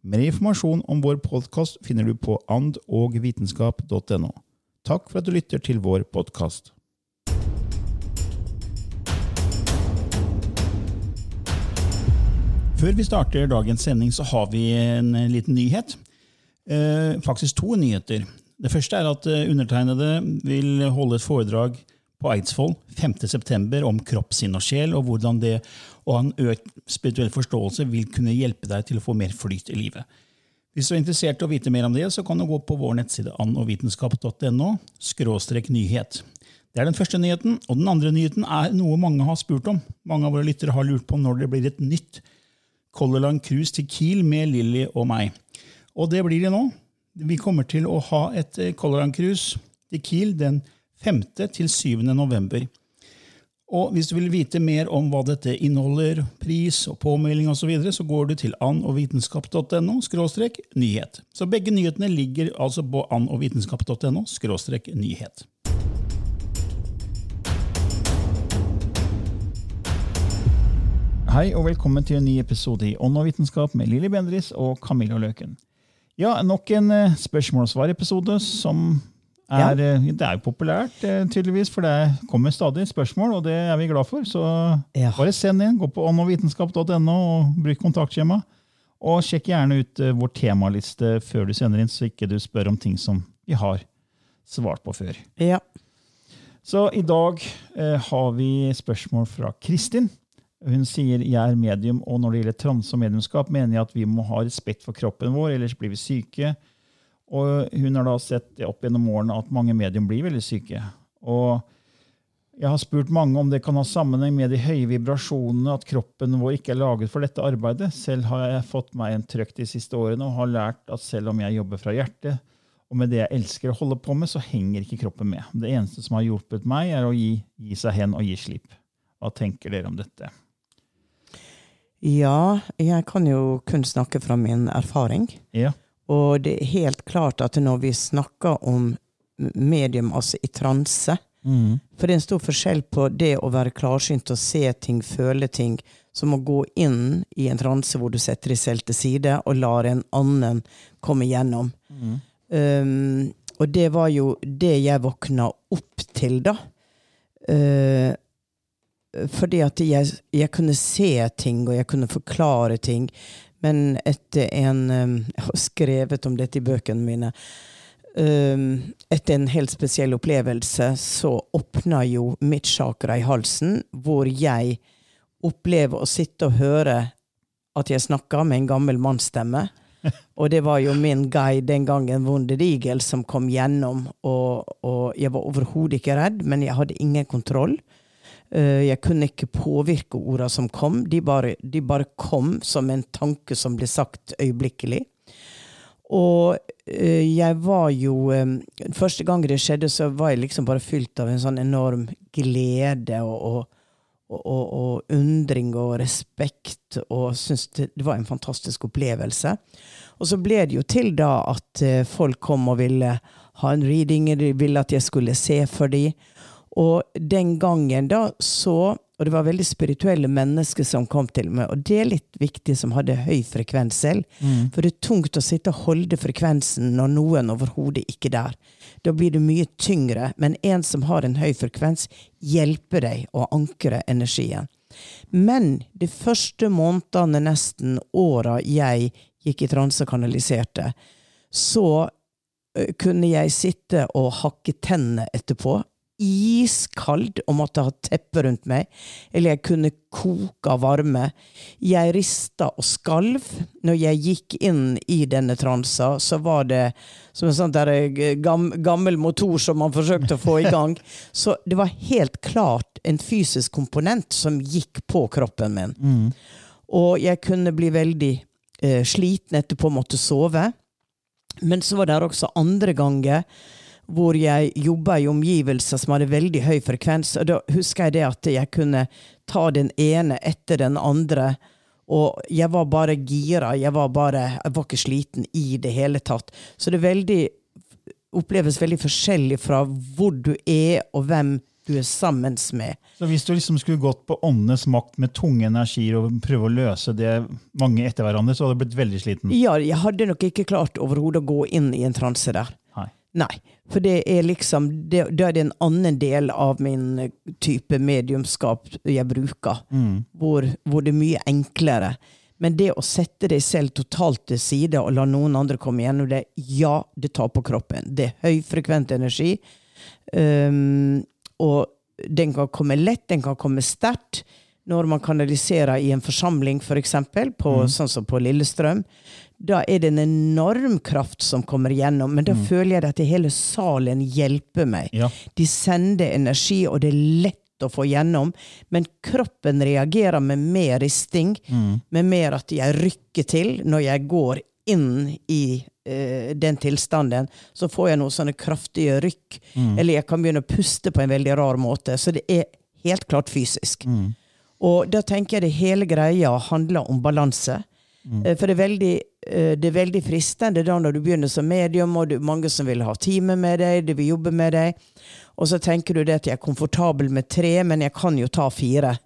Mer informasjon om vår podkast finner du på andogvitenskap.no. Takk for at du lytter til vår podkast. Før vi starter dagens sending, så har vi en liten nyhet. Eh, faktisk to nyheter. Det første er at eh, undertegnede vil holde et foredrag på Eidsvoll 5.9. om kropp, sinn og sjel, og hvordan det ha en økt spirituell forståelse vil kunne hjelpe deg til å få mer flyt i livet. Hvis du er interessert i å vite mer om det, så kan du gå på vår nettside annovitenskap.no nyhet. Det er den første nyheten. Og den andre nyheten er noe mange har spurt om. Mange av våre lyttere har lurt på når det blir et nytt Color Line Cruise til Kiel med Lilly og meg. Og det blir det nå. Vi kommer til å ha et eh, Color Line Cruise til Kiel den 5. til 7. november. Og hvis du vil vite mer om hva dette inneholder, pris og påmelding osv., så, videre, så går du til annovitenskap.no nyhet. Så begge nyhetene ligger altså på annovitenskap.no nyhet. Hei og velkommen til en ny episode i Ånd og vitenskap med Lilly Bendris og Camilla Løken. Ja, nok en uh, spørsmål og svar-episode som er, ja. Eh, det er jo populært, uh, tydeligvis, for det kommer stadig spørsmål, og det er vi glad for. Så ja. bare send inn. Gå på åndogvitenskap.no og bruk kontaktskjema. Og sjekk gjerne ut uh, vår temaliste før du sender inn, så ikke du spør om ting som vi har svart på før. Ja. Så i dag har vi spørsmål fra Kristin. Hun sier jeg er medium, og når det gjelder transe og mediumskap, mener jeg at vi må ha respekt for kroppen vår, ellers blir vi syke. Og hun har da sett opp gjennom årene at mange medium blir veldig syke. Og jeg har spurt mange om det kan ha sammenheng med de høye vibrasjonene, at kroppen vår ikke er laget for dette arbeidet. Selv har jeg fått meg en trøkk de siste årene og har lært at selv om jeg jobber fra hjertet, og med det jeg elsker å holde på med, så henger ikke kroppen med. Det eneste som har hjulpet meg, er å gi, gi seg hen og gi slipp. Hva tenker dere om dette? Ja, jeg kan jo kun snakke fra min erfaring. Ja. Og det er helt klart at når vi snakker om medium, altså i transe mm. For det er en stor forskjell på det å være klarsynt og se ting, føle ting, som å gå inn i en transe hvor du setter deg selv til side og lar en annen komme gjennom. Mm. Um, og det var jo det jeg våkna opp til, da. Uh, fordi at jeg, jeg, kunne se ting, og jeg kunne forklare ting. Men etter en um, Jeg har skrevet om dette i bøkene mine. Um, etter en helt spesiell opplevelse så åpna jo mitt chakra i halsen, hvor jeg opplever å sitte og høre at jeg snakker med en gammel mannsstemme. Og det var jo min guide den gangen, Wounded Eagle, som kom gjennom. Og, og jeg var overhodet ikke redd, men jeg hadde ingen kontroll. Eh, jeg kunne ikke påvirke orda som kom. De bare, de bare, kom som en tanke som ble sagt øyeblikkelig. Og eh, jeg var jo eh, Første gang det skjedde, så var jeg liksom bare fylt av en sånn enorm glede og, og, og, og, undring og respekt, og syntes det, det var en fantastisk opplevelse. Og så ble det jo til da at folk kom og ville ha en reading, de ville at jeg skulle se for dem. Og den gangen da så Og det var veldig spirituelle mennesker som kom til meg, og det er litt viktig, som hadde høy frekvens selv. For det er tungt å sitte og holde frekvensen når noen overhodet ikke er der. Da blir det mye tyngre, men en som har en høy frekvens, hjelper deg å ankre energien. Men de første månedene, nesten åra, jeg gikk i transe og kanaliserte, så kunne jeg sitte og hakke tennene etterpå. Iskald og måtte ha teppe rundt meg. Eller jeg kunne koke av varme. Jeg rista og skalv. Når jeg gikk inn i denne transa, så var det som en sånn der eh, gammel motor som man forsøkte å få i gang. Så det var helt klart en fysisk komponent som gikk på kroppen min. Og jeg kunne bli veldig eh, sliten etterpå, måtte sove. Men så var det også andre ganger hvor jeg jobba i omgivelser som hadde veldig høy frekvens. Og da husker jeg det at jeg kunne ta den ene etter den andre. Og jeg var bare gira. Jeg var bare Jeg var ikke sliten i det hele tatt. Så det veldig oppleves veldig forskjellig fra hvor du er, og hvem du er sammen med. Så hvis du liksom skulle gått på åndenes makt med tunge energier og prøve å løse det mange etter hverandre, så hadde du blitt veldig sliten? Ja, jeg hadde nok ikke klart overhodet å gå inn i en transe der. Nei. For det er liksom det, Da er det en annen del av min eh, type mediumskap jeg bruker, hvor, hvor det er mye enklere. Men det å sette deg selv totalt til side og la noen andre komme gjennom det, ja, det tar på kroppen. Det er høyfrekvent energi. Um, og den kan komme lett, den kan komme sterkt. Når man kanaliserer i en forsamling, f.eks., for eksempel, på, sånn som på Lillestrøm, da er det en enorm kraft som kommer gjennom. Men da føler jeg at hele salen hjelper meg. Ja. De sender energi, og det er lett å få gjennom. Men kroppen reagerer med mer risting, med mer at jeg rykker til når jeg går inn i eh, den tilstanden. Så får jeg noen sånne kraftige rykk. Eller jeg kan begynne å puste på en veldig rar måte. Så det er helt klart fysisk. Og da tenker jeg det hele greia handler om balanse. Eh, For det er, veldig, eh, det er veldig fristende da når du begynner som medium, og det er mange som vil ha time med deg, de vil jobbe med deg, og så tenker du det at jeg er komfortabel med tre, men jeg kan jo ta fire.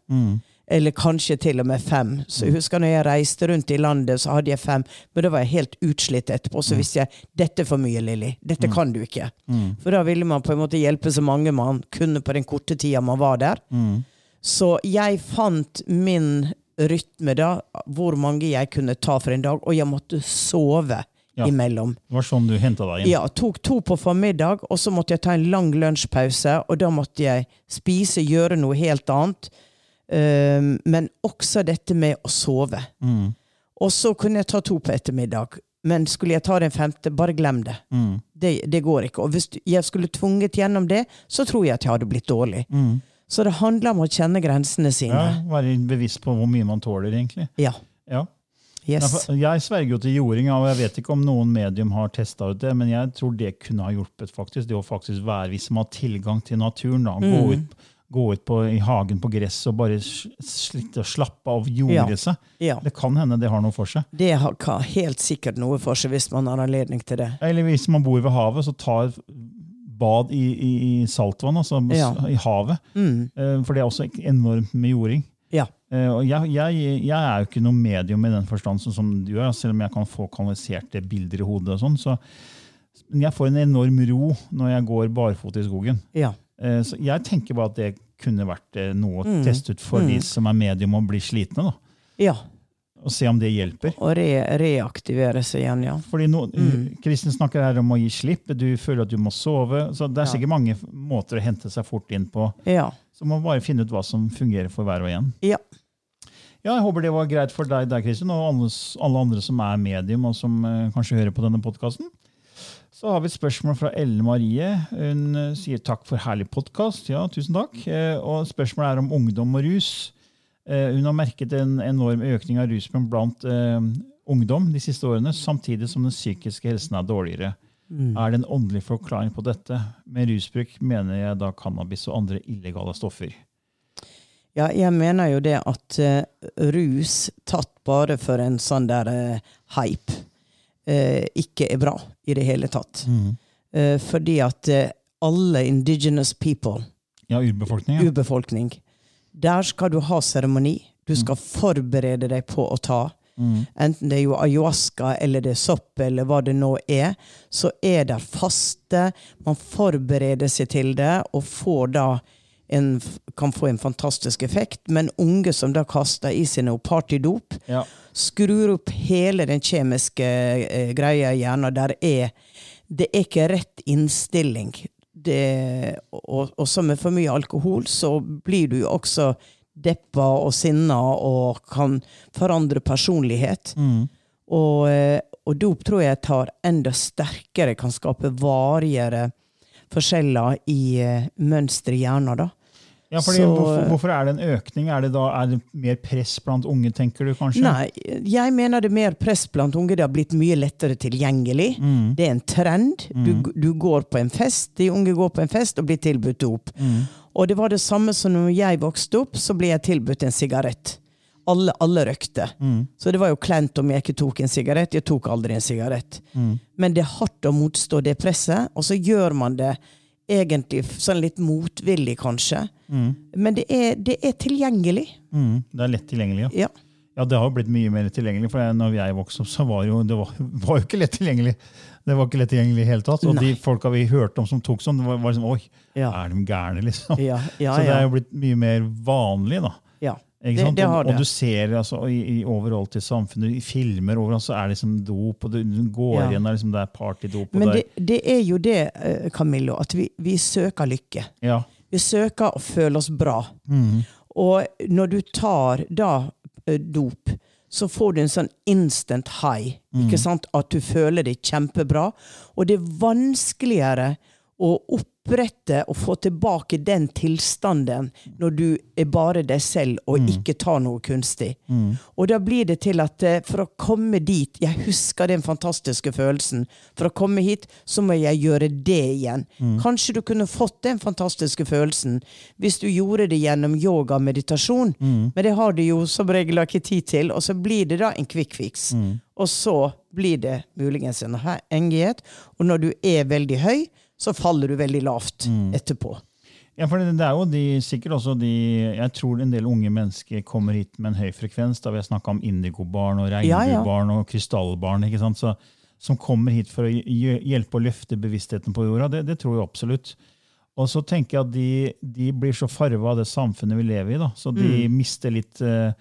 Eller kanskje til og med fem. Så jeg husker når jeg reiste rundt i landet, så hadde jeg fem, men da var jeg helt utslitt etterpå. Så visste jeg dette er for mye, Lilly. Dette kan du ikke. For da ville man på en måte hjelpe så mange man kunne på den korte tida man var der. Så jeg fant min rytme da, hvor mange jeg kunne ta for en dag, og jeg måtte sove Ja. imellom. Det var sånn du henta deg inn? Ja, tok to på formiddag, og så måtte jeg ta en lang lunsjpause, og da måtte jeg spise, gjøre noe helt annet. Um, men også dette med å sove. Og så kunne jeg ta to på ettermiddag. Men skulle jeg ta den femte, bare glem det. det. Det går ikke. Og hvis jeg skulle tvunget gjennom det, så tror jeg at jeg hadde blitt dårlig. Så det handler om å kjenne grensene sine. Ja. Være bevisst på hvor mye man tåler, egentlig. Ja. Ja. Yes. Jeg sverger jo til jording, og jeg vet ikke om noen medium har testa ut det, men jeg tror det kunne ha hjulpet. faktisk. Det å faktisk være, Hvis man har tilgang til naturen, da, gå ut, gå ut på, i hagen på gress og bare slitte og slappe av jordgresset. Ja. Det kan hende det har noe for seg. Det har helt sikkert noe for seg hvis man har anledning til det. Eller hvis man bor ved havet, så ta et bad i, i, i saltvann, altså Ja. i havet. Mm. For det er også enormt med jording. Ja. Eh, Og jeg, jeg, jeg er jo ikke noe medium i den forstand som du er, selv om jeg kan få kanaliserte bilder i hodet. og sånn, så men jeg får en enorm ro når jeg går barfot i skogen. Ja. Eh, Så jeg tenker bare at det kunne vært eh, noe Mm. å teste ut for de som er medium og blir slitne. da, ja. Og se om det hjelper. Og re reaktivere seg igjen, ja. Fordi no, Mm. Kristin snakker her om å gi slipp. Du føler at du må sove. så Det er sikkert mange måter å hente seg fort inn på. Ja. Så man må bare finne ut hva som fungerer for hver og en. Ja. Ja, Jeg håper det var greit for deg, der, Kristin, og alle, alle andre som er medium og som uh, kanskje hører på denne podkasten. Så har vi et spørsmål fra Elle Marie. Hun eh, sier takk for herlig podkast. Ja, tusen takk. Eh, og spørsmålet er om ungdom og rus. Eh, hun har merket en enorm økning av rusbruk blant eh, ungdom de siste årene, samtidig som den psykiske helsen er dårligere. Er det en åndelig forklaring på dette? Med rusbruk mener jeg da cannabis og andre illegale stoffer. Ja, jeg mener jo det at uh, rus tatt bare for en sånn der uh, hype uh, ikke er bra i det hele tatt. Eh, fordi at alle indigenous people, Ja, urbefolkning. Ja. urbefolkning, der skal du ha seremoni. Du skal forberede deg på å ta. Enten det er jo ayahuasca eller det er sopp eller hva det nå er, så er det faste. Man forbereder seg til det og en, kan få en fantastisk effekt. Men unge som da kaster i seg noe partydop, Ja. skrur opp hele den kjemiske eh, greia i hjernen. Der er, det er ikke rett innstilling. Det, og, og som med for mye alkohol, så blir du jo også deppa og sinna og kan forandre personlighet. Og, eh, og dop tror jeg tar enda sterkere, kan skape varigere forskjeller i eh, mønster i hjernen. da. Ja, fordi, Så, hvorfor, eh, hvorfor er det en økning? Er det da er det mer press blant unge, tenker du kanskje? Nei, jeg mener det er mer press blant unge. Det har blitt mye lettere tilgjengelig. Det er en trend. Du, du går på en fest, de unge går på en fest og blir tilbudt dop. Og det var det samme som når jeg vokste opp, så ble jeg tilbudt en sigarett. Alle, alle røykte. Så det var jo kleint om jeg ikke tok en sigarett. Jeg tok aldri en sigarett. Men det er hardt å motstå det presset, og så gjør man det egentlig sånn litt motvillig, kanskje. Men det er, det er tilgjengelig. Mm, det er lett tilgjengelig, ja. Ja. Ja, det har jo blitt mye mer tilgjengelig. For når jeg vokste opp, så var jo, det var, var jo ikke lett tilgjengelig. Det var ikke lett tilgjengelig i hele tatt. Og Nei. de folka vi hørte om som tok sånn, det var, var liksom Oi, Ja. er de gærne, liksom? Ja, ja, så det er jo blitt mye mer vanlig, da. Det, det og, har og du ser altså, i, i overalt i samfunnet, i filmer overalt, så er det liksom dop, og du, går Ja. igjen, liksom det er partydop. Men det, det, er jo det, eh, Camillo, at vi, vi søker lykke. ja. Vi søker å føle oss bra. Mm. Og når du tar da eh, dop, så får du en sånn instant high. Mm. At du føler deg kjempebra. Og det er vanskeligere å opprette og få tilbake den tilstanden når du er bare deg selv og Mm. ikke tar noe kunstig. Og da blir det til at eh, for å komme dit Jeg husker den fantastiske følelsen. For å komme hit, så må jeg gjøre det igjen. Kanskje du kunne fått den fantastiske følelsen hvis du gjorde det gjennom yoga og meditasjon. Men det har du jo som regel ikke tid til, og så blir det da en quick fix. Og så blir det muligens en avhengighet. Og når du er veldig høy, så faller du veldig lavt etterpå. Ja, for det, det er jo de, sikkert også de Jeg tror en del unge mennesker kommer hit med en høy frekvens. Da vi har snakka om indigobarn og Ja, ja. og krystallbarn. ikke sant? Så, som kommer hit for å hjelpe å løfte bevisstheten på jorda. Det, det tror jeg absolutt. Og så tenker jeg at de, de blir så farva av det samfunnet vi lever i. da, Så de Mm. mister litt uh,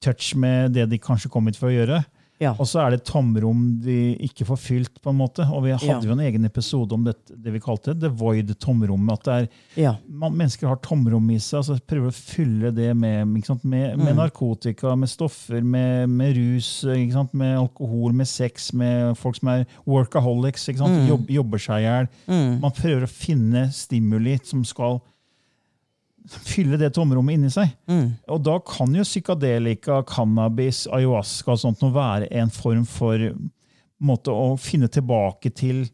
touch med det de kanskje kom hit for å gjøre. Ja. Og så er det et tomrom de ikke får fylt. på en måte. Og Vi hadde Ja. jo en egen episode om det, det vi kalte the void, tomrommet. At det er Ja. man, mennesker har tomrom i seg, altså prøver å fylle det med, med, med narkotika, med stoffer, med, med rus, med alkohol, med sex, med folk som er workaholics, jobb, jobber seg i hjel. Man prøver å finne stimuli som skal fylle det tomrommet inni seg. Og da kan jo psykadelika, cannabis, ayahuasca og sånt noe være en form for måte å finne tilbake til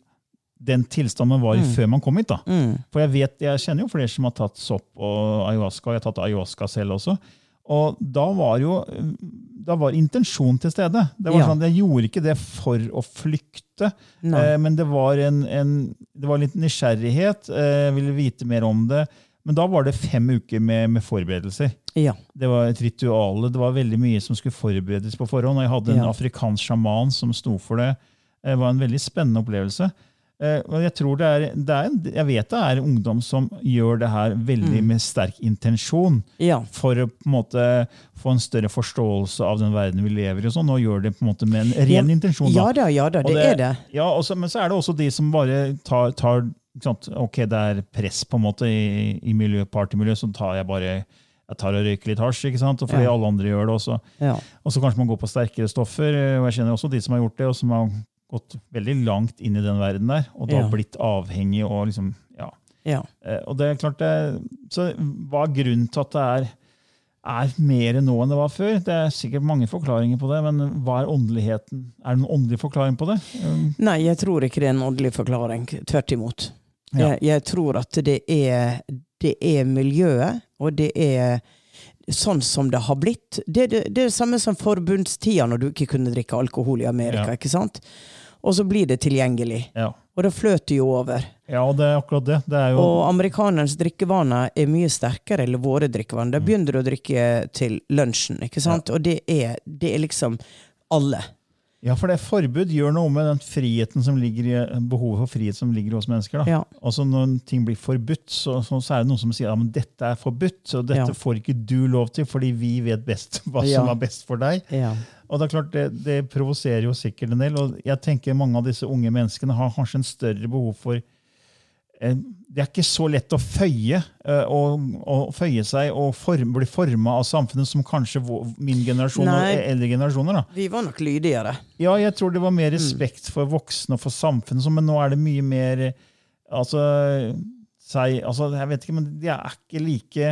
den tilstanden man var i før man kom hit. da. For jeg vet, jeg kjenner jo flere som har tatt sopp og ayahuasca, og jeg har tatt ayahuasca selv også. Og da var jo da var intensjon til stede. Det var Ja. sånn, Jeg gjorde ikke det for å flykte, eh, men det var, en, en, det var litt nysgjerrighet. Eh, ville vite mer om det. Men da var det fem uker med, med forberedelser. Ja. Det var et ritual. Det var veldig mye som skulle forberedes på forhånd. og Jeg hadde en Ja. afrikansk sjaman som sto for det. Det var en veldig spennende opplevelse. Eh, Og jeg, tror det er, det er, jeg vet det er ungdom som gjør det her veldig med sterk intensjon ja. for å på en måte få en større forståelse av den verden vi lever i. og sånn, og gjør det på en måte med en ren intensjon. Ja da, ja da, det, det, er det. Ja, også, Men så er det også de som bare tar, tar? Ok, det er press på en måte i, i miljø, partymiljø, så tar jeg bare jeg tar og røyker litt hasj, ikke sant? og fordi Ja. alle andre gjør det også. Ja. Og så kanskje man går på sterkere stoffer. eh, og Jeg kjenner også de som har gjort det, og som har gått veldig langt inn i den verden der, og da Ja. blitt avhengig og liksom, ja. Ja. Eh, Og det er klart det, så Hva er grunnen til at det er, er mer nå enn det var før? Det er sikkert mange forklaringer på det, men hva er åndeligheten? Er det noen åndelig forklaring på det? Um, Nei, jeg tror ikke det er en åndelig forklaring. Tvert imot. Ja. Jeg, jeg tror at det er, det er miljøet, og det er sånn som det har blitt. Det, det, det er det samme som forbundstida når du ikke kunne drikke alkohol i Amerika. Ja. ikke sant? Og så blir det tilgjengelig. Ja. Og det fløter jo over. ja, det er akkurat det. Det er jo Og amerikanernes drikkevaner er mye sterkere enn våre drikkevaner. Da begynner du å drikke til lunsjen, ikke sant? Og det er, det er liksom alle. Ja, for det forbud gjør noe med den friheten som ligger i, behovet for frihet som ligger hos mennesker. da. Ja. Altså Når ting blir forbudt, så, så, er det noen som sier ja, men dette er forbudt, og dette Ja. får ikke du lov til, fordi vi vet best hva Ja. som er best for deg. Ja. Og Det er klart, det, det provoserer jo sikkert en del. og jeg tenker Mange av disse unge menneskene har kanskje en større behov for Det er ikke så lett å føye eh, og, og føye seg og form, bli forma av samfunnet som kanskje min generasjon Nei. og eldre generasjoner. da. Vi var nok lydigere. Ja, jeg tror det var Mm. mer respekt for voksne og for samfunnet, men nå er det mye mer altså, seg, altså, jeg vet ikke, men De er ikke like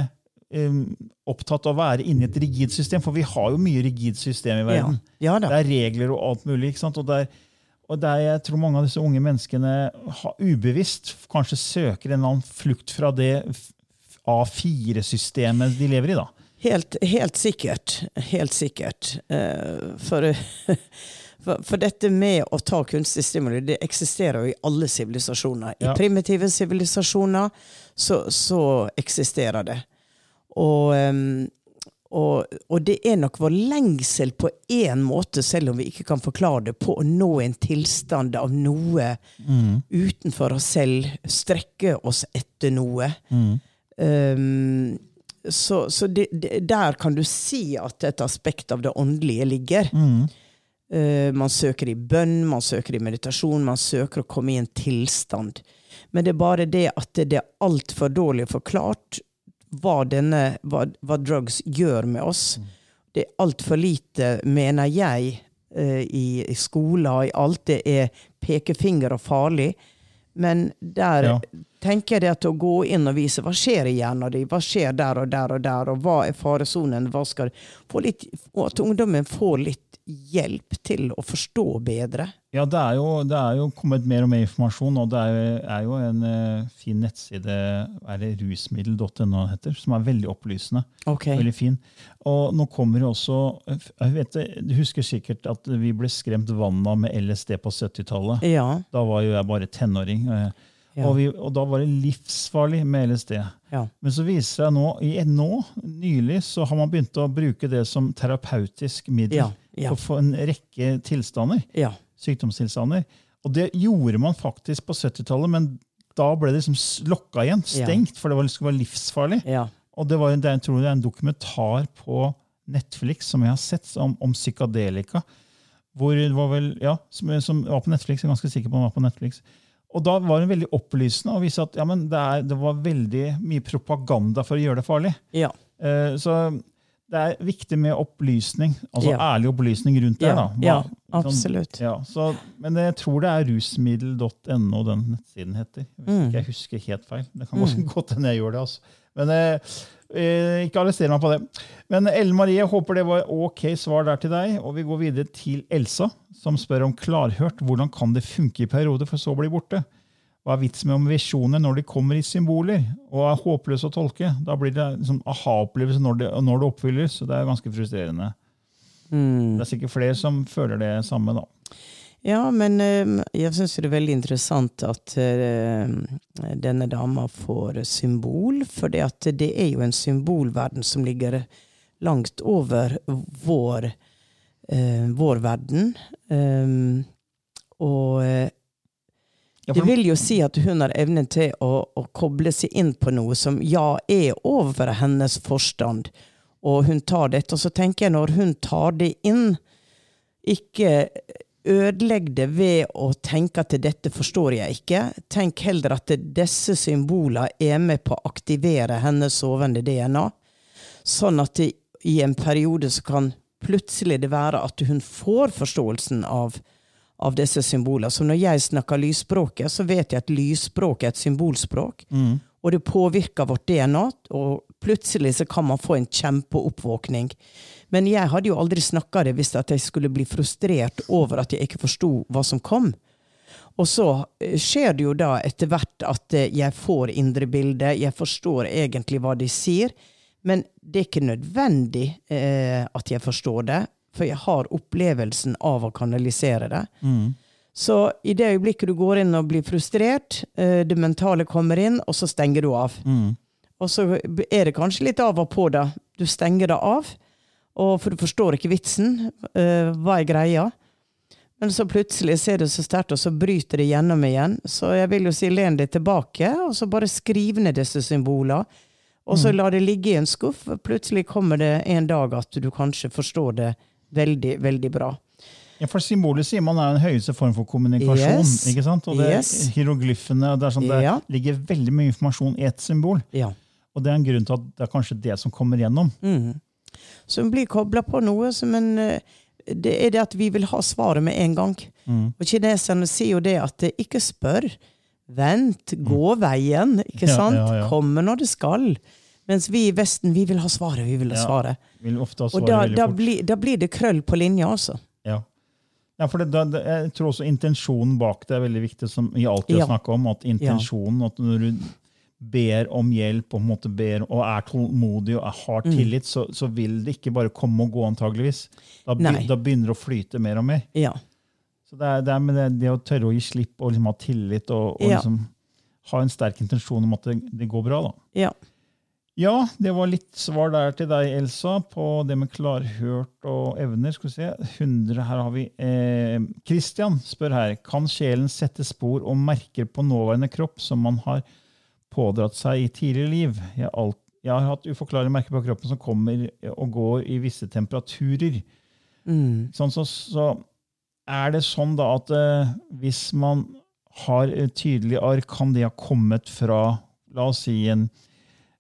um, opptatt av å være inne i et rigid system, for vi har jo mye rigid system i verden. ja da. Det er regler og alt mulig. ikke sant? Og der, og der jeg tror mange av disse unge menneskene har ubevisst kanskje søker en eller annen flukt fra det A4-systemet de lever i. da. Helt, helt sikkert. Helt sikkert. Eh, For, for, dette med å ta kunstig stimuli, det eksisterer jo i alle sivilisasjoner. I Ja. primitive sivilisasjoner så, så eksisterer det. Og, em, og, og det er nok vår lengsel på én måte, selv om vi ikke kan forklare det, på å nå en tilstand av noe utenfor oss selv, strekke oss etter noe. Um, så så det, det, der kan du si at et aspekt av det åndelige ligger. Uh, man søker i bønn, man søker i meditasjon, man søker å komme i en tilstand. Men det er bare det at det, det er altfor dårlig forklart hva, denne, hva, hva drugs gjør med oss. Det er altfor lite, mener jeg, eh, i, i skoler, i alt. Det er pekefinger og farlig. Men der Ja. tenker jeg det at å gå inn og vise hva skjer i hjernen din, hva skjer der og der og der, og hva er faresonen, hva skal få litt, Og at ungdommen får litt hjelp til å forstå bedre. Ja, det er, jo, det er jo kommet mer og mer informasjon, og det er jo, er jo en uh, fin nettside er det rusmiddel.no heter, som er veldig opplysende. Okay. Veldig fin. Og nå kommer det også jeg vet, Du husker sikkert at vi ble skremt vann av med LSD på 70-tallet. Ja. Da var jo jeg bare tenåring. Uh, Ja. Og, vi, og da var det livsfarlig med LSD. ja. Men så viser det seg nå, i, nå, nylig, så har man begynt å bruke det som terapeutisk middel Ja, ja. for- for en rekke tilstander Ja. sykdomstilstander. Og det gjorde man faktisk på 70-tallet, men da ble det liksom lokka igjen, stengt, for det var, skulle være livsfarlig. Ja. Og det var, det jeg tror det er en dokumentar på Netflix som jeg har sett om, om psykadelika. Hvor det var vel, ja, som, som var på Netflix, jeg er ganske sikker på den var på Netflix. Og da var hun veldig opplysende og viste at ja, men det, er, det var veldig mye propaganda for å gjøre det farlig. Ja. Eh, så det er viktig med opplysning, altså Ja. ærlig opplysning rundt det. Ja, ja, Hva- absolutt. ja, så, men jeg tror det er rusmiddel.no den nettsiden heter. Hvis Mm. ikke jeg husker helt feil. Det kan mm. godt hende jeg gjør det. altså. Men eh, eh, ikke arrester meg på det. Men Ellen Marie, håper det var ok svar der til deg. Og vi går videre til Elsa, som spør om klarhørt. Hvordan kan det funke i perioder, for så å bli borte? Hva er vitsen med om visjoner når de kommer i symboler og er håpløse å tolke? Da blir det liksom aha-opplevelse når, det- når det oppfylles. så Det er ganske frustrerende. Mm. Det er sikkert flere som føler det samme. da. Ja, men eh, jeg syns det er veldig interessant at eh, denne dama får symbol, for det, er jo en symbolverden som ligger langt over vår, eh, vår verden. Um, og det vil jo si at hun har evnen til å, å koble seg inn på noe som ja, er over hennes forstand, og hun tar dette. Og så tenker jeg, når hun tar det inn, ikke ødelegg det ved å tenke at dette forstår jeg ikke. Tenk heller at disse symbolene er med på å aktivere hennes sovende DNA, sånn at det, i en periode så kan plutselig det være at hun får forståelsen av av disse symbolene. Så når jeg snakker lysspråket, så vet jeg at lysspråk er et symbolspråk. Og det påvirker vårt DNA, og plutselig så kan man få en kjempeoppvåkning. Men jeg hadde jo aldri snakka det hvis jeg skulle bli frustrert over at jeg ikke forsto hva som kom. Og så eh, skjer det jo da etter hvert at eh, jeg får indre bilde, jeg forstår egentlig hva de sier, Men det er ikke nødvendig eh, at jeg forstår det, for jeg har opplevelsen av å kanalisere det. Så i det øyeblikket du går inn og blir frustrert, eh, det mentale kommer inn, og så stenger du av. Og så er det kanskje litt av og på da. Du stenger det av, for du forstår ikke vitsen. eh, hva er greia? Men så plutselig ser det så sterkt, og så bryter det gjennom igjen. Så jeg vil jo si len deg tilbake, og så bare skriv ned disse symbolene. Og så la det ligge i en skuff. Plutselig kommer det en dag at du kanskje forstår det veldig, veldig bra. Ja, for Symbolet sier man er den høyeste form for kommunikasjon. Yes. ikke sant? Og det, Yes. Hieroglyfene, det, sånn, det Ja. ligger veldig mye informasjon i ett symbol. Ja. Og det er en grunn til at det er kanskje det som kommer gjennom. Mm. Så en blir kobla på noe, som en, eh, det er det at vi vil ha svaret med en gang. Mm. Og kineserne sier jo det at eh, ikke spør, vent, gå veien. Ikke sant? Ja, ja, ja. Kommer når det skal. Mens vi i Vesten, vi vil ha svaret, vi vil ha svaret. Ja. Vil ofte ha Og svaret da, veldig da, fort. blir, da blir det krøll på linja, altså. Ja. Ja, for det, da- det, jeg tror også intensjonen bak det er veldig viktig, som vi alltid Ja. snakker om. At intensjonen, at når du ber om hjelp og, ber, og er tålmodig og har har Mm. tillit, så, så vil det ikke bare komme og gå, antageligvis. Da, be, da begynner det å flyte mer og mer. Ja. Så det er, det er med det, det å tørre å gi slipp og liksom ha tillit og, og liksom ha en sterk intensjon om at det, det går bra. da. ja. Ja, det var litt svar der til deg, Elsa, på det med klarhørt og evner. Skal vi se, 100, her har vi. Eh, spør her, kan sjelen sette spor og merker på nåværende kropp som man har pådratt seg i tidligere liv? Jeg, alt, jeg har hatt uforklarlige merker på kroppen som kommer og går i visse temperaturer. Mm. Sånn, så, så er det sånn da at eh, hvis man har tydelig arr, kan det ha kommet fra, la oss si, en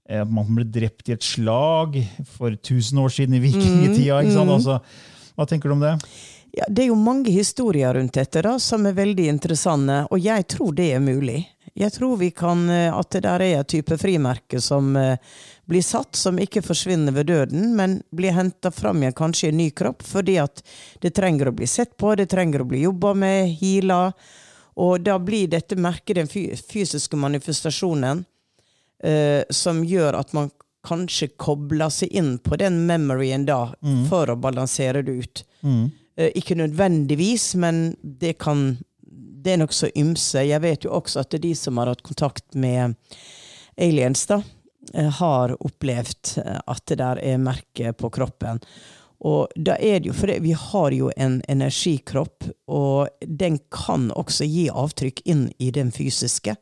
at man ble drept i et slag for 1000 år siden i vikingtida. ikke sant? Altså, hva tenker du om det? Ja, det er jo mange historier rundt dette da, som er veldig interessante, og jeg tror det er mulig. Jeg tror vi kan, eh, at det der er et type frimerke som eh, blir satt, som ikke forsvinner ved døden, men blir henta fram igjen kanskje i en ny kropp, fordi at det trenger å bli sett på, det trenger å bli jobba med, heala, og da blir dette merket den fysiske manifestasjonen eh, som gjør at man kanskje kobler seg inn på den memoryen da, for å balansere det ut. Eh, ikke nødvendigvis, men det kan Det er nokså ymse. Jeg vet jo også at det er de som har hatt kontakt med aliens, da, eh, har opplevd eh, at det der er merker på kroppen. Og da er det jo, for Vi har jo en energikropp, og den kan også gi avtrykk inn i den fysiske.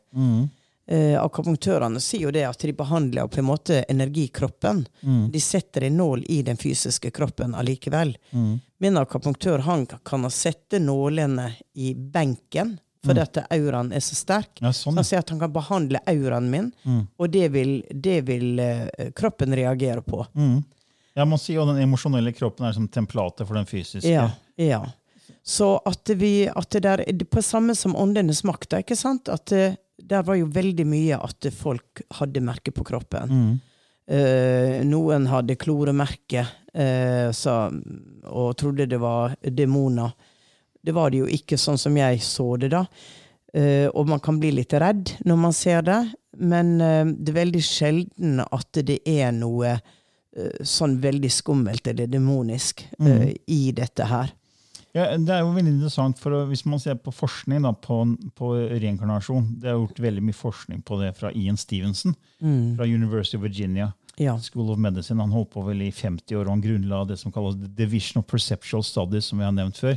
Eh, akupunktørene sier jo det at de behandler på en måte energikroppen. De setter en nål i den fysiske kroppen allikevel. Min akupunktør han kan sette nålene i benken fordi at auraen er så sterk. Ja, sånn. Så han sier at han kan behandle auraen min, og det vil, det vil eh, kroppen reagere på. Ja, Man sier jo den emosjonelle kroppen er som templatet for den fysiske. Ja, ja. Så at vi at det der, På samme som åndenes makt, ikke sant? At det, der var jo veldig mye at folk hadde merke på kroppen. Eh, noen hadde kloremerker eh, og trodde det var demoner. Det var det jo ikke sånn som jeg så det, da. Eh, og man kan bli litt redd når man ser det, men eh, det er veldig sjelden at det er noe eh, sånn veldig skummelt eller demonisk eh, i dette her. Ja, det er jo veldig interessant, for Hvis man ser på forskning da, på, på reinkarnasjon Det er gjort veldig mye forskning på det fra Ian Stevenson fra University of Virginia. Ja. School of Medicine. Han holdt på vel i 50 år, og han grunnla det som kalles The Division of Perceptual Studies, som vi har nevnt før.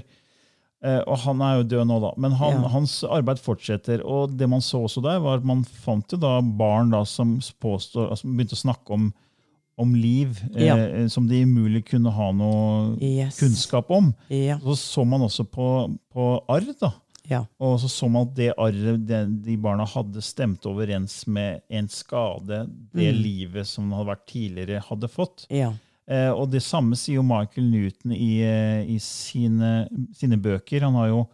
Eh, og Han er jo død nå, da, men han, Ja. hans arbeid fortsetter. og Det man så også der, var at man fant jo da barn da som påstår, altså begynte å snakke om, om liv eh, som de umulig kunne ha noe Yes. kunnskap om. Ja. Så så man også på, på arr. da. ja. Og så så man at det arret de barna hadde, stemte overens med en skade det Mm. livet som hadde vært tidligere, hadde fått. Ja. Eh, og det samme sier jo Michael Newton i, eh, i sine, sine bøker. Han har jo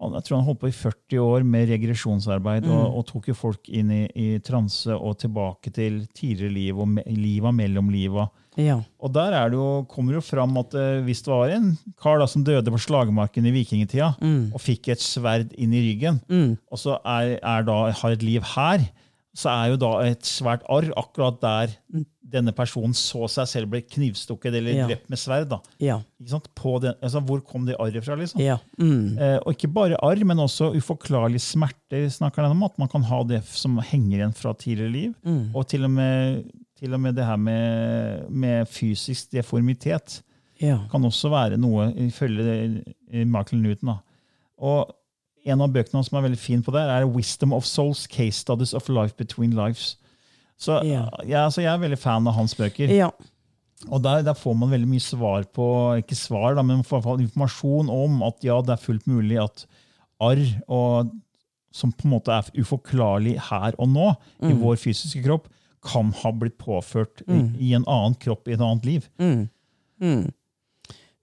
jeg tror han holdt på i 40 år med regresjonsarbeid Mm. og, og tok jo folk inn i, i transe og tilbake til tidligere liv og me, liva mellom liva. ja. Og der er det jo, kommer det jo fram at eh, hvis det var en kar da, som døde på slagmarken i vikingtida, og fikk et sverd inn i ryggen, og så er, er da, har et liv her, så er jo da et svært arr akkurat der denne personen så seg selv bli knivstukket eller Ja. drept med sverd. da. Ja. Den, altså, hvor kom det arret fra? liksom? Ja. Mm. Eh, og ikke bare arr, men også uforklarlige smerter. snakker den om At man kan ha det som henger igjen fra tidligere liv. Mm. Og til og med, til og med det her med, med fysisk deformitet ja. kan også være noe, ifølge eh, Michael Newton. Da. Og en av bøkene som er veldig fin på det, er 'Wisdom of Souls Case Studies of Life Between Lives'. Så Ja. ja, så Jeg er veldig fan av hans bøker. ja. Og der, der får man veldig mye svar på Ikke svar, da, men i hvert fall informasjon om at ja, det er fullt mulig at arr, og, som på en måte er uforklarlig her og nå, i Mm. vår fysiske kropp, kan ha blitt påført i, i en annen kropp i et annet liv. Mm.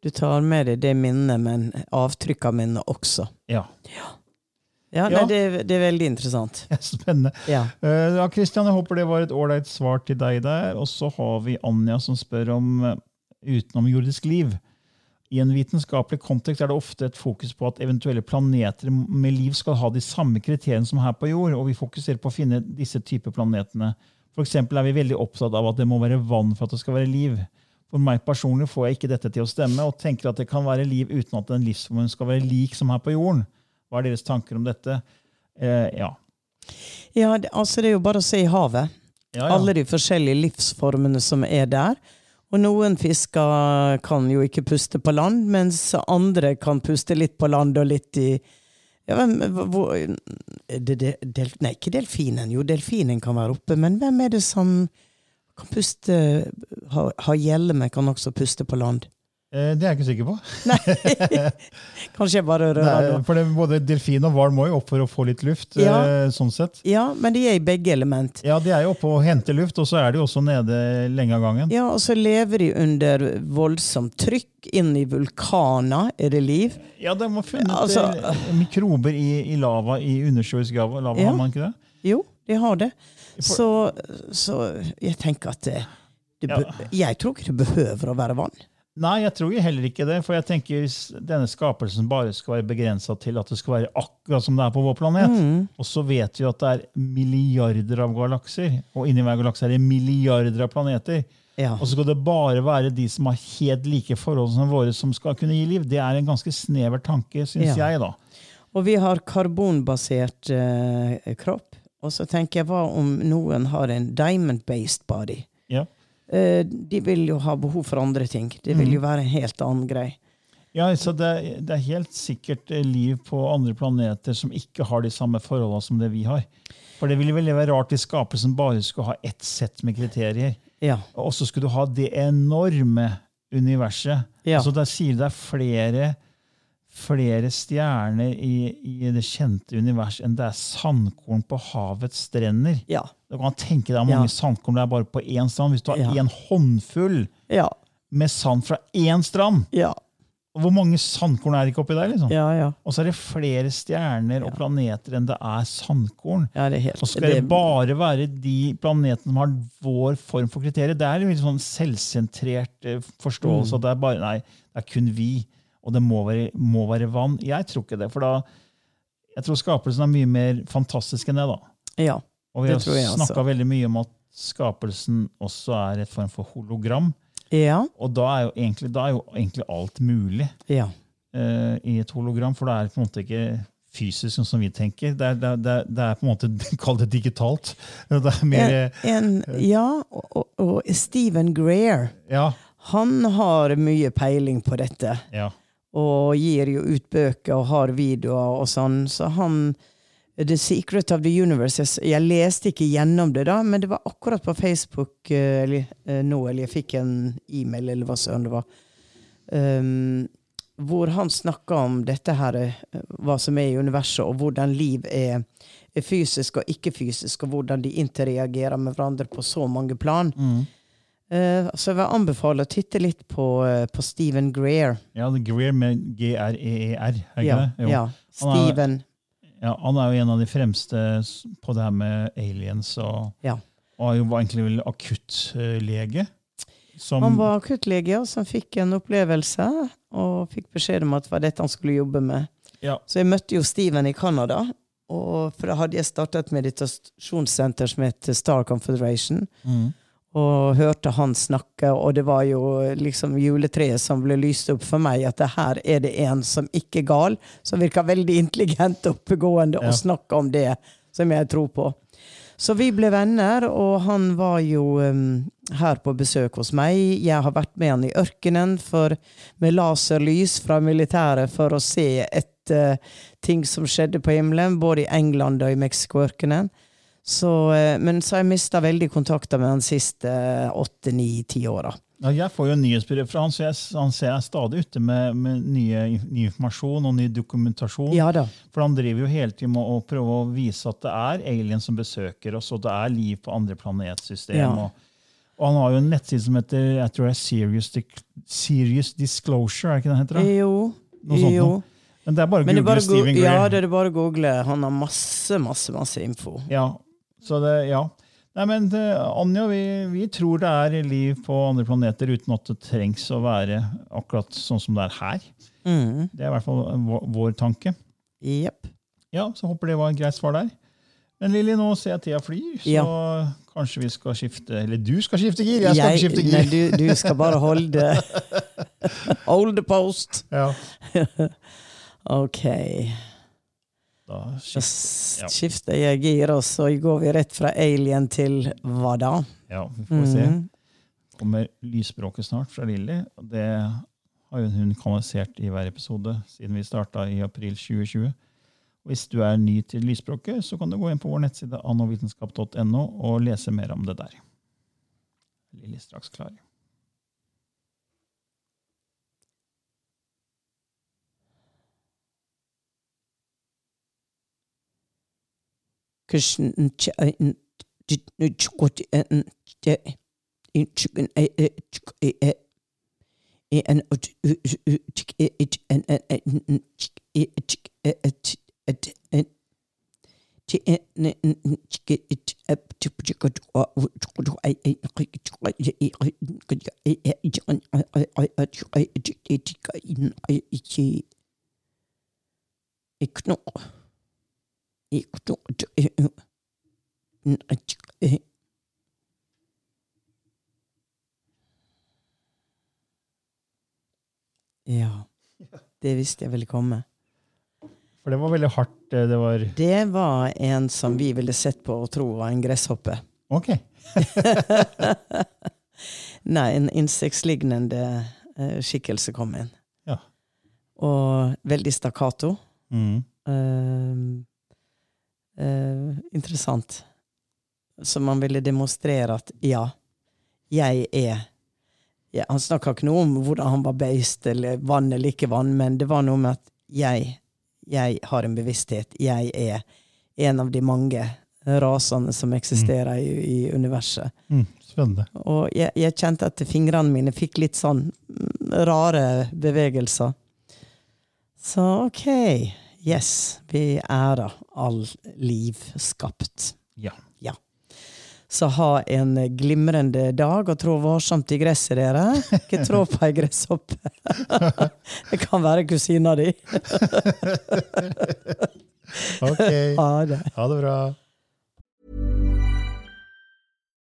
Du tar med deg det minnet, men avtrykk av minnet også. Ja, Ja, Ja. Nei, det, det er veldig interessant. Spennende. Ja. Uh, Ja, Christian, jeg håper det var et ålreit svar til deg der. Og så har vi Anja som spør om uh, utenomjordisk liv. I en vitenskapelig kontekst er det ofte et fokus på at eventuelle planeter med liv skal ha de samme kriteriene som her på jord, og vi fokuserer på å finne disse typer planetene. For eksempel er vi veldig opptatt av at det må være vann for at det skal være liv. For meg personlig får jeg ikke dette til å stemme, og tenker at det kan være liv uten at den livsformen skal være lik som her på jorden. Hva er deres tanker om dette? Eh, ja. Ja, det, altså det er jo bare å se i havet. Ja, ja. Alle de forskjellige livsformene som er der. Og noen fisker kan jo ikke puste på land, mens andre kan puste litt på land og litt i ja, hvem, hvor, det, det, del, Nei, ikke delfinen. Jo, delfinen kan være oppe, men hvem er det som kan puste Ha, ha hjelme, kan også puste på land. Eh, det er jeg ikke sikker på. Kanskje jeg bare rører Nei, for det, både delfin og hval må jo opp for å få litt luft. Ja. eh, sånn sett. Ja, men de er i begge element. Ja, De er jo oppe og henter luft, og så er de også nede lenge av gangen. Ja, og så lever de under voldsomt trykk. Inn i vulkaner er det liv. Ja, De har funnet Altså- eh, mikrober i, i lava, i undersjøisk lava Ja. har man ikke det? Jo, de har det. Så, så jeg tenker at det, det Ja. Jeg tror ikke det behøver å være vann. Nei, jeg tror heller ikke det. For jeg tenker hvis denne skapelsen bare skal være begrensa til at det skal være akkurat som det er på vår planet. Mm. Og så vet vi at det er milliarder av galakser, og inni hver galakse er det milliarder av planeter. Ja. Og så skal det bare være de som har helt like forhold som våre, som skal kunne gi liv. Det er en ganske snever tanke, syns Ja. jeg. da. Og vi har karbonbasert eh, kropp. Og så tenker jeg, hva om noen har en diamond-based body? Ja. Eh, de vil jo ha behov for andre ting. Det vil jo være en helt annen greie. Ja, så det, det er helt sikkert eh, liv på andre planeter som ikke har de samme forholdene som det vi har. For det ville vel være rart hvis skapelsen bare skulle ha ett sett med kriterier. Ja. Og så skulle du ha det enorme universet. Ja. Så Der sier det er flere, flere stjerner i, i det kjente univers enn det er sandkorn på havets strender. Ja. Du kan tenke deg hvor mange Ja. sandkorn det er bare på én strand. Hvis du har Ja. en håndfull Ja. med sand fra én strand, Ja. hvor mange sandkorn er det ikke oppi der? liksom? Ja. Ja. Og så er det flere stjerner og planeter enn det er sandkorn. ja det er helt Så skal det bare være de planetene som har vår form for kriterier. Det er en litt sånn selvsentrert eh, forståelse. Mm. at det er bare, nei, det er kun vi, og det må være, må være vann. Jeg tror ikke det. for da, Jeg tror skapelsen er mye mer fantastisk enn det. da. Ja. Og vi Det har snakka veldig mye om at skapelsen også er et form for hologram. Ja. Og da er jo egentlig, da er jo egentlig alt mulig Ja. uh, i et hologram, for det er på en måte ikke fysisk sånn som vi tenker. Det er, det er, det er, på en måte Kall det digitalt. Det er mer En, en, ja, og, og- og Stephen Greer, Ja. han har mye peiling på dette. ja. Og gir jo ut bøker og har videoer og sånn. Så han The Secret of the Universe Jeg, leste ikke gjennom det, da, men det var akkurat på Facebook eh, eller, eh, nå, eller jeg fikk en e-mail, eller hva søren det var, um, hvor han snakka om dette her, eh, hva som er i universet, og hvordan liv er, er fysisk og ikke-fysisk, og hvordan de interreagerer med hverandre på så mange plan. Mm. Eh, så jeg vil anbefale å titte litt på, uh, på Stephen Greer. ja er Greer med G-R-E-E-R, er ikke Ja, det? Jo. ja. Han er- Steven. Ja, han er jo en av de fremste på det her med aliens, og, Ja. og er var egentlig vel akuttlege. Som, Han var akuttlege og som fikk en opplevelse, og fikk beskjed om at det var dette han skulle jobbe med. ja, Så jeg møtte jo Steven i Canada, Og for da hadde jeg starta et meditasjonssenter som heter Star Confederation. Og hørte han snakke, og det var jo liksom juletreet som ble lyst opp for meg, at det her er det en som ikke er gal, som virker veldig intelligent og oppegående, Ja. og snakker om det som jeg tror på. Så vi ble venner, og han var jo um, her på besøk hos meg. Jeg har vært med han i ørkenen for, med laserlys fra militæret for å se etter ting som skjedde på himmelen, både i England og i Mexico-ørkenen. Så, eh, men så har jeg mista veldig kontakter med han siste åtte, ni, ti åra. Ja, jeg får jo nyhetsbrev fra han, så jeg, han ser jeg stadig ute med, med nye, ny informasjon og ny dokumentasjon. Ja da. For han driver jo hele tiden med å prøve å vise at det er aliens som besøker oss, og det er liv på andre planetsystem. Ja. Og, og han har jo en nettside som heter jeg tror det er Serious, Serious Disclosure. er ikke det heter? da? Jo. Noe sånt jo. noe. Men det er bare å det google Steven Gray. ja, det er bare å google. Han har masse, masse, masse info. Ja, så det, ja. Nei, men Anja, vi, vi tror det er liv på andre planeter uten at det trengs å være akkurat sånn som det er her. Mm. Det er i hvert fall vår, vår tanke. Yep. Ja, så Håper det var et greit svar der. Men Lilly, nå ser jeg tida flyr, så Ja. kanskje vi skal skifte Eller du skal skifte gir, jeg skal ikke skifte nei, du, du skal bare holde Hold the post. Ja, Ok. Da skifter, Ja. skifter jeg gir, og så går vi rett fra alien til hva da? ja, vi får se. Mhm. kommer lysspråket snart fra Lilly. Det har hun kanalisert i hver episode siden vi starta i april 2020. Og hvis du er ny til lysspråket, så kan du gå inn på vår nettside annovitenskap.no og lese mer om det der. Lilly straks klar. Ikke knok. Ja. Det visste jeg ville komme. For det var veldig hardt. eh, Det var Det var en som vi ville sett på og tro var en gresshoppe. Ok. Nei, en insektlignende eh, skikkelse kom inn. Ja. Og veldig stakkato. Mm. Eh, eh, interessant. Så man ville demonstrere at ja, jeg er ja, Han snakka ikke noe om hvordan han var beist, eller vann eller ikke vann, men det var noe med at jeg, jeg har en bevissthet. Jeg er en av de mange rasene som eksisterer i, i universet. Mm. Spennende. Og jeg, jeg kjente at fingrene mine fikk litt sånn mm, rare bevegelser. Så ok, yes, vi er da all liv skapt. Ja. Ja. Så ha en glimrende dag, og trå varsomt i gresset, dere. Ikke trå på ei gresshoppe. Det kan være kusina di. Ok. Ha det. Ha det bra.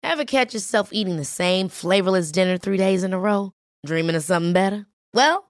Ever catch yourself eating the same flavorless dinner three days in a row? Dreaming of something better? Well,